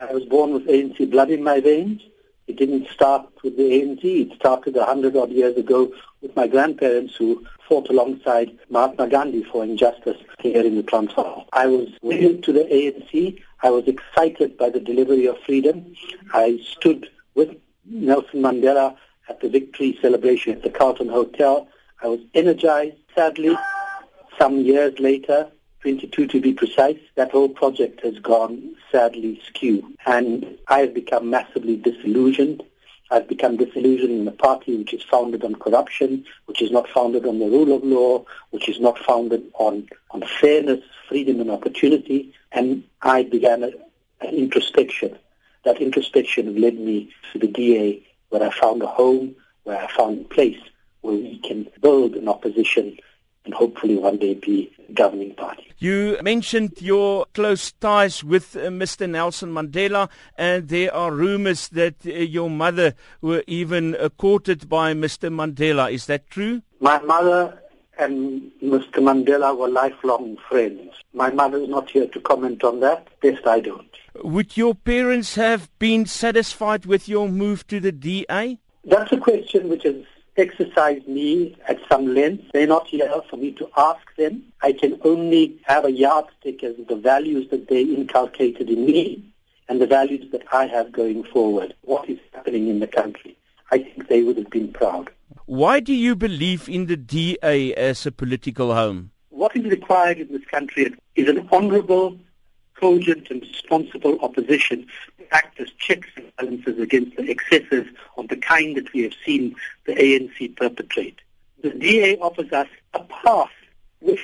I was born with ANC blood in my veins. It didn't start with the ANC. It started a hundred odd years ago with my grandparents who fought alongside Mahatma Gandhi for injustice here in the Transvaal. I was willing to the ANC. I was excited by the delivery of freedom. I stood with Nelson Mandela at the victory celebration at the Carlton Hotel. I was energized. Sadly, some years later, 22 to be precise, that whole project has gone sadly skew. And I've become massively disillusioned. I've become disillusioned in a party which is founded on corruption, which is not founded on the rule of law, which is not founded on, on fairness, freedom and opportunity. And I began a, an introspection. That introspection led me to the DA where I found a home, where I found a place where we can build an opposition and hopefully one day be governing party. You mentioned your close ties with uh, Mr. Nelson Mandela, and there are rumors that uh, your mother were even uh, courted by Mr. Mandela. Is that true? My mother and Mr. Mandela were lifelong friends. My mother is not here to comment on that. Best I don't. Would your parents have been satisfied with your move to the DA? That's a question which is exercise me at some length. They're not here for me to ask them. I can only have a yardstick as the values that they inculcated in me and the values that I have going forward. What is happening in the country? I think they would have been proud. Why do you believe in the DA as a political home? What is required in this country is an honorable, cogent and responsible opposition to act as checks and balances against the excesses of the kind that we have seen the ANC perpetrate. The DA offers us a path where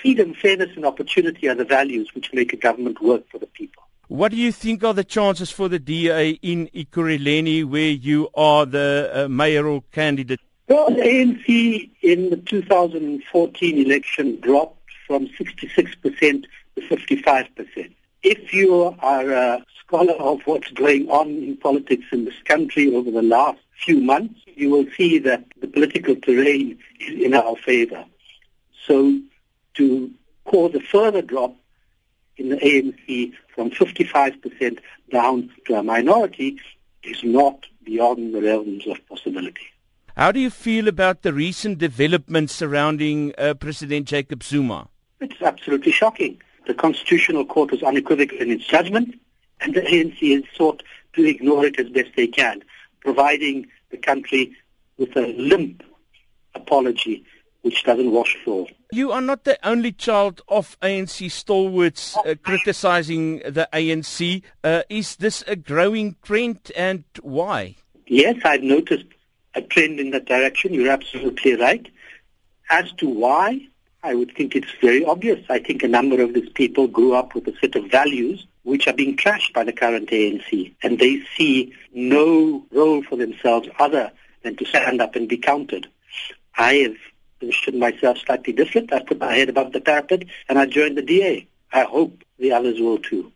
freedom, fairness and opportunity are the values which make a government work for the people. What do you think are the chances for the DA in Ekurhuleni where you are the uh, mayoral candidate? Well, the ANC in the 2014 election dropped from 66% to 55%. If you are a scholar of what's going on in politics in this country over the last few months, you will see that the political terrain is in our favor. So to cause a further drop in the ANC from 55% down to a minority is not beyond the realms of possibility. How do you feel about the recent developments surrounding uh, President Jacob Zuma? It's absolutely shocking. The Constitutional Court was unequivocal in its judgment, and the ANC has sought to ignore it as best they can, providing the country with a limp apology which doesn't wash all. You are not the only child of ANC stalwarts uh, criticizing the ANC. Uh, is this a growing trend and why? Yes, I've noticed a trend in that direction. You're absolutely right. As to why, I would think it's very obvious. I think a number of these people grew up with a set of values which are being trashed by the current ANC, and they see no role for themselves other than to stand up and be counted. I have positioned myself slightly different. I put my head above the parapet, and I joined the DA. I hope the others will too.